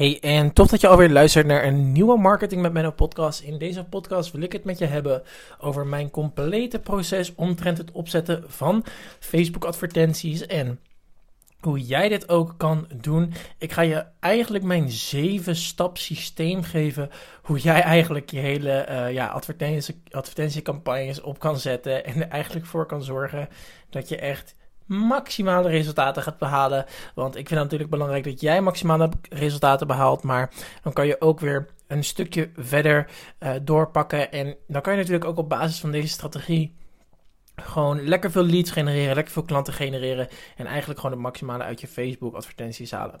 Hey, en tof dat je alweer luistert naar een nieuwe Marketing met Menno podcast. In deze podcast wil ik het met je hebben over mijn complete proces omtrent het opzetten van Facebook advertenties en hoe jij dit ook kan doen. Ik ga je eigenlijk mijn zeven stap systeem geven. Hoe jij eigenlijk je hele uh, ja, advertentie, advertentiecampagnes op kan zetten. En er eigenlijk voor kan zorgen dat je echt maximale resultaten gaat behalen. Want ik vind het natuurlijk belangrijk dat jij maximale resultaten behaalt. Maar dan kan je ook weer een stukje verder uh, doorpakken. En dan kan je natuurlijk ook op basis van deze strategie gewoon lekker veel leads genereren, lekker veel klanten genereren en eigenlijk gewoon het maximale uit je Facebook advertenties halen.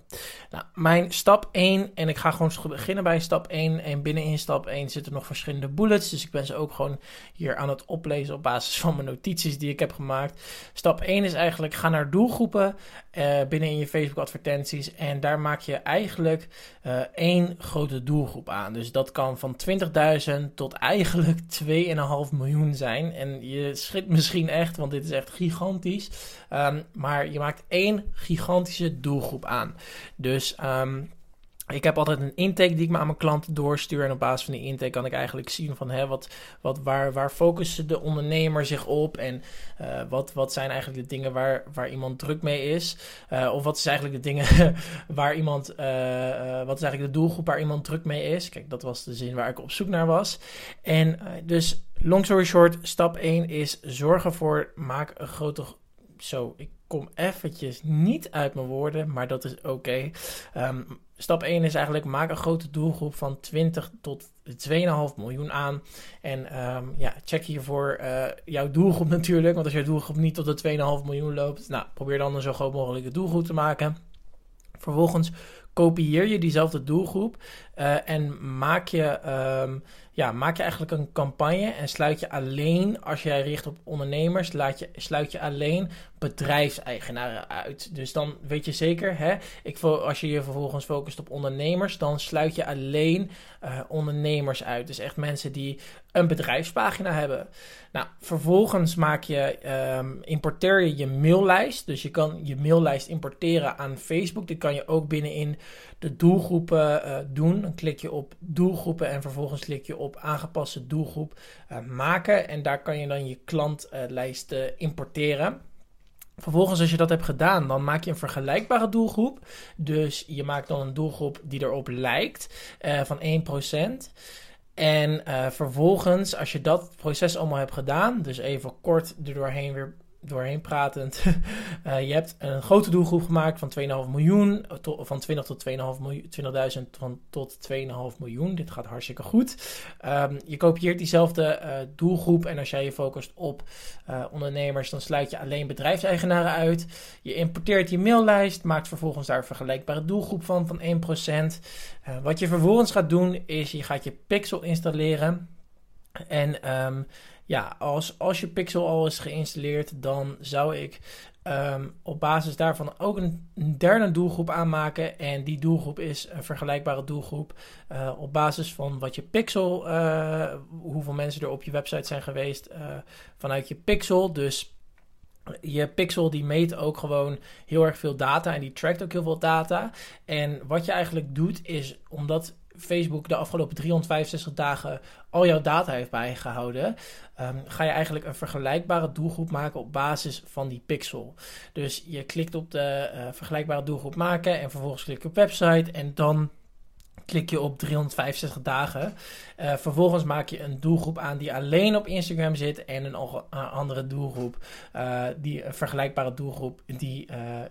Nou, mijn stap 1, en ik ga gewoon beginnen bij stap 1 en binnenin stap 1 zitten nog verschillende bullets, dus ik ben ze ook gewoon hier aan het oplezen op basis van mijn notities die ik heb gemaakt. Stap 1 is eigenlijk ga naar doelgroepen uh, binnen in je Facebook advertenties en daar maak je eigenlijk uh, één grote doelgroep aan. Dus dat kan van 20.000 tot eigenlijk 2,5 miljoen zijn en je schiet misschien misschien echt, want dit is echt gigantisch. Um, maar je maakt één gigantische doelgroep aan. Dus um, ik heb altijd een intake die ik me aan mijn klanten doorstuur. En op basis van die intake kan ik eigenlijk zien van hè, wat, wat, waar, waar focussen de ondernemer zich op. En uh, wat, wat zijn eigenlijk de dingen waar, waar iemand druk mee is. Uh, of wat is eigenlijk de dingen waar iemand. Uh, wat is eigenlijk de doelgroep waar iemand druk mee is. Kijk, dat was de zin waar ik op zoek naar was. En dus, long story short, stap 1 is zorg ervoor, maak een grote. Zo, ik kom eventjes niet uit mijn woorden, maar dat is oké. Um, Stap 1 is eigenlijk maak een grote doelgroep van 20 tot 2,5 miljoen aan. En um, ja, check hiervoor uh, jouw doelgroep natuurlijk. Want als je doelgroep niet tot de 2,5 miljoen loopt, nou, probeer dan een zo groot mogelijke doelgroep te maken. Vervolgens kopieer je diezelfde doelgroep uh, en maak je, um, ja, maak je eigenlijk een campagne en sluit je alleen, als jij richt op ondernemers, laat je, sluit je alleen bedrijfseigenaren uit. Dus dan weet je zeker, hè, ik, als je je vervolgens focust op ondernemers, dan sluit je alleen uh, ondernemers uit. Dus echt mensen die een bedrijfspagina hebben. Nou, vervolgens maak je, um, importeer je je maillijst. Dus je kan je maillijst importeren aan Facebook. Dit kan je ook binnenin de doelgroepen uh, doen. Dan klik je op doelgroepen en vervolgens klik je op aangepaste doelgroep uh, maken. En daar kan je dan je klantlijst importeren. Vervolgens, als je dat hebt gedaan, dan maak je een vergelijkbare doelgroep. Dus je maakt dan een doelgroep die erop lijkt uh, van 1%. En vervolgens, als je dat proces allemaal hebt gedaan, dus even kort er doorheen weer doorheen pratend. uh, je hebt een grote doelgroep gemaakt van 2,5 miljoen, van 20 tot 2,5 miljoen, 20.000 van tot 2,5 miljoen. Dit gaat hartstikke goed. Um, je kopieert diezelfde uh, doelgroep en als jij je focust op uh, ondernemers, dan sluit je alleen bedrijfseigenaren uit. Je importeert je maillijst, maakt vervolgens daar een vergelijkbare doelgroep van, van 1%. wat je vervolgens gaat doen, is je gaat je pixel installeren. En um, ja, als, als je Pixel al is geïnstalleerd, dan zou ik um, op basis daarvan ook een, derde doelgroep aanmaken. En die doelgroep is een vergelijkbare doelgroep uh, op basis van wat je Pixel, uh, hoeveel mensen er op je website zijn geweest uh, vanuit je Pixel. Dus je Pixel die meet ook gewoon heel erg veel data en die trackt ook heel veel data. En wat je eigenlijk doet is, omdat Facebook de afgelopen 365 dagen al jouw data heeft bijgehouden, um, ga je eigenlijk een vergelijkbare doelgroep maken op basis van die pixel. Dus je klikt op de uh, vergelijkbare doelgroep maken en vervolgens klik je op website en dan klik je op 365 dagen. Uh, vervolgens maak je een doelgroep aan die alleen op Instagram zit en een andere doelgroep, die een vergelijkbare doelgroep die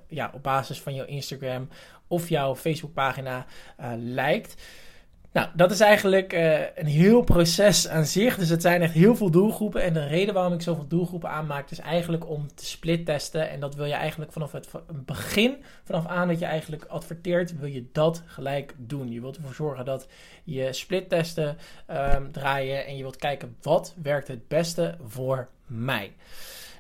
ja, op basis van jouw Instagram of jouw Facebookpagina lijkt. Nou, dat is eigenlijk uh, een heel proces aan zich. Dus het zijn echt heel veel doelgroepen. En de reden waarom ik zoveel doelgroepen aanmaak, is eigenlijk om te split testen. En dat wil je eigenlijk vanaf het begin, vanaf aan dat je eigenlijk adverteert, wil je dat gelijk doen. Je wilt ervoor zorgen dat je split testen um, draaien. En je wilt kijken wat werkt het beste voor mij.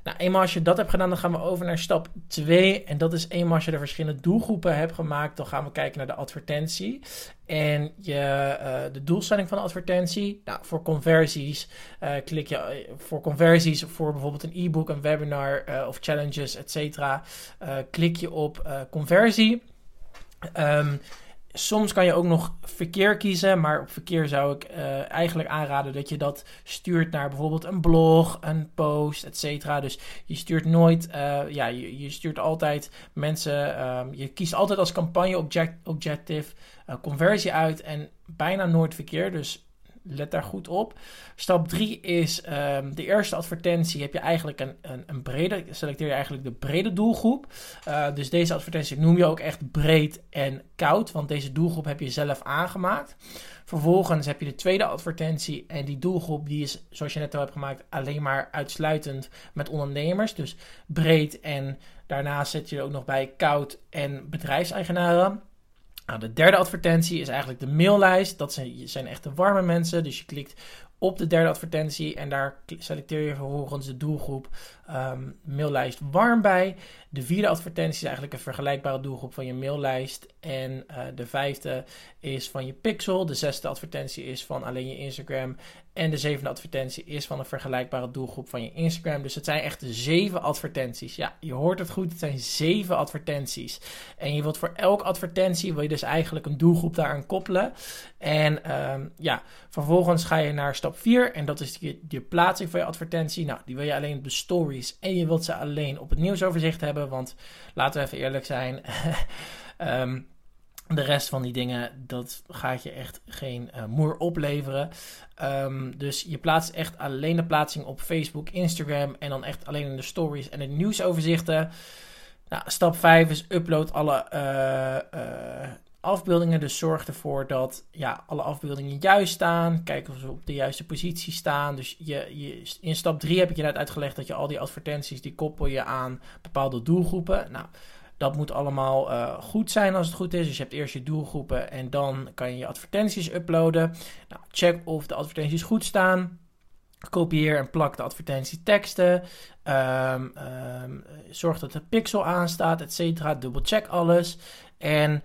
Nou, eenmaal als je dat hebt gedaan, dan gaan we over naar stap 2. En dat is eenmaal als je de verschillende doelgroepen hebt gemaakt, dan gaan we kijken naar de advertentie. En je, uh, de doelstelling van de advertentie. Nou, voor conversies uh, klik je uh, voor conversies voor bijvoorbeeld een e-book, een webinar of challenges, et cetera. klik je op conversie. Um, Soms kan je ook nog verkeer kiezen, maar op verkeer zou ik uh, eigenlijk aanraden dat je dat stuurt naar bijvoorbeeld een blog, een post, etc. Dus je stuurt nooit, uh, ja, je, je, stuurt altijd mensen, um, je kiest altijd als campagne object, objective uh, conversie uit en bijna nooit verkeer. Dus let daar goed op. Stap 3 is um, de eerste advertentie. Heb je eigenlijk een, een, een, brede, selecteer je eigenlijk de brede doelgroep. Uh, dus deze advertentie noem je ook echt breed en koud, want deze doelgroep heb je zelf aangemaakt. Vervolgens heb je de tweede advertentie en die doelgroep die is, zoals je net al hebt gemaakt, alleen maar uitsluitend met ondernemers. Dus breed en daarnaast zet je er ook nog bij koud en bedrijfseigenaren. Nou, de derde advertentie is eigenlijk de maillijst. Dat zijn, zijn echt de warme mensen. Dus je klikt op de derde advertentie en daar selecteer je vervolgens de doelgroep um, maillijst warm bij. De vierde advertentie is eigenlijk een vergelijkbare doelgroep van je maillijst. En uh, de vijfde is van je pixel. De zesde advertentie is van alleen je Instagram. En de zevende advertentie is van een vergelijkbare doelgroep van je Instagram. Dus het zijn echt zeven advertenties. Ja, je hoort het goed. Het zijn zeven advertenties. En je wilt voor elke advertentie wil je dus eigenlijk een doelgroep daaraan koppelen. En um, ja, vervolgens ga je naar stap 4. En dat is je, je plaatsing van je advertentie. Nou, die wil je alleen op de stories. En je wilt ze alleen op het nieuwsoverzicht hebben. Want laten we even eerlijk zijn. um, de rest van die dingen, dat gaat je echt geen uh, moer opleveren. Um, dus je plaatst echt alleen de plaatsing op Facebook, Instagram en dan echt alleen in de stories en de nieuwsoverzichten. Nou, stap 5 is upload alle uh, uh, afbeeldingen. Dus zorg ervoor dat ja, alle afbeeldingen juist staan. Kijk of ze op de juiste positie staan. Dus je, je, in stap 3 heb ik je net uitgelegd dat je al die advertenties, die koppel je aan bepaalde doelgroepen. Nou, dat moet allemaal uh, goed zijn als het goed is. Dus je hebt eerst je doelgroepen en dan kan je je advertenties uploaden. Nou, check of de advertenties goed staan. Kopieer en plak de advertentieteksten. Um, um, zorg dat de pixel aanstaat, et cetera. Double check alles. En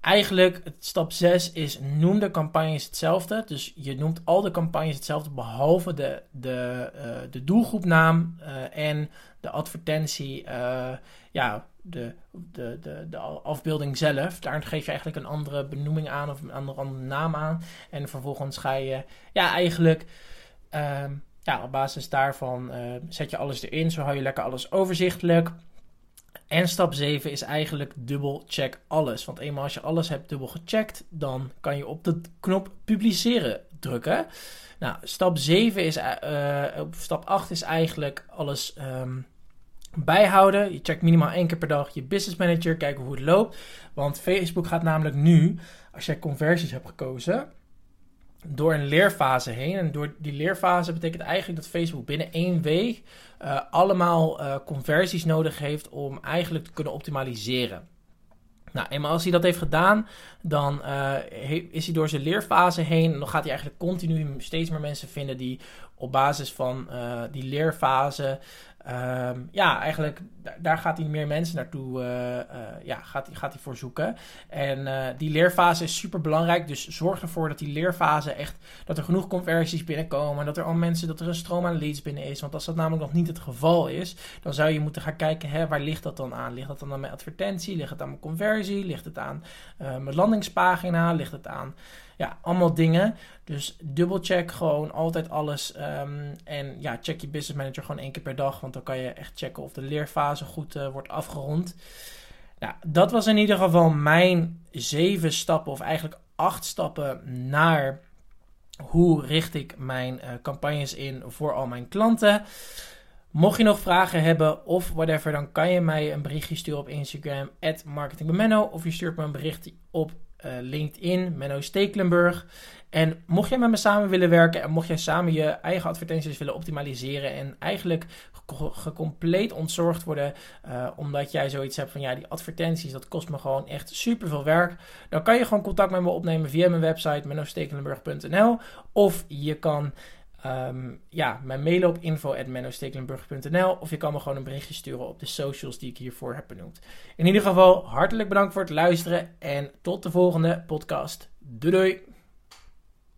Eigenlijk, stap 6 is noem de campagnes hetzelfde. Dus je noemt al de campagnes hetzelfde, behalve de, de, uh, de doelgroepnaam uh, en de advertentie, uh, ja, de, de, de, de afbeelding zelf. Daar geef je eigenlijk een andere benoeming aan of een andere, andere naam aan. En vervolgens ga je, ja, eigenlijk, ehm, ja, op basis daarvan zet je alles erin. Zo hou je lekker alles overzichtelijk. En stap 7 is eigenlijk dubbel check alles. Want eenmaal als je alles hebt dubbel gecheckt, dan kan je op de knop publiceren drukken. Nou, stap 7 is, uh, stap 8 is eigenlijk alles um, bijhouden. Je checkt minimaal één keer per dag je business manager, kijken hoe het loopt. Want Facebook gaat namelijk nu, als jij conversies hebt gekozen, door een leerfase heen. En door die leerfase betekent eigenlijk dat Facebook binnen één week uh, allemaal uh, conversies nodig heeft om eigenlijk te kunnen optimaliseren. Nou, eenmaal als hij dat heeft gedaan, dan uh, is hij door zijn leerfase heen. En dan gaat hij eigenlijk continu steeds meer mensen vinden die op basis van die leerfase Um, ja, eigenlijk daar gaat hij meer mensen naartoe uh, uh, ja, gaat, gaat hij voor zoeken. En die leerfase is super belangrijk. Dus zorg ervoor dat die leerfase echt dat er genoeg conversies binnenkomen. Dat er al mensen, dat er een stroom aan leads binnen is. Want als dat namelijk nog niet het geval is, dan zou je moeten gaan kijken, hè, waar ligt dat dan aan? Ligt dat dan aan mijn advertentie? Ligt het aan mijn conversie? Ligt het aan mijn landingspagina? Ligt het aan ja, allemaal dingen. Dus dubbelcheck gewoon altijd alles. Um, en ja, check je business manager gewoon één keer per dag. Want dan kan je echt checken of de leerfase goed uh, wordt afgerond. Nou, dat was in ieder geval mijn zeven stappen, of eigenlijk acht stappen naar hoe richt ik mijn uh, campagnes in voor al mijn klanten. Mocht je nog vragen hebben of whatever, dan kan je mij een berichtje sturen op Instagram, marketingbemeno. Of je stuurt me een berichtje op LinkedIn, Menno Stekelenburg. En mocht jij met me samen willen werken en mocht jij samen je eigen advertenties willen optimaliseren en eigenlijk compleet ontzorgd worden, uh, omdat jij zoiets hebt van ja, die advertenties, dat kost me gewoon echt super veel werk, dan kan je gewoon contact met me opnemen via mijn website mennostekelenburg.nl of je kan Um, ja, mijn mailen op info.mennostekelenburg.nl of je kan me gewoon een berichtje sturen op de socials die ik hiervoor heb benoemd. In ieder geval, hartelijk bedankt voor het luisteren en tot de volgende podcast. Doei doei!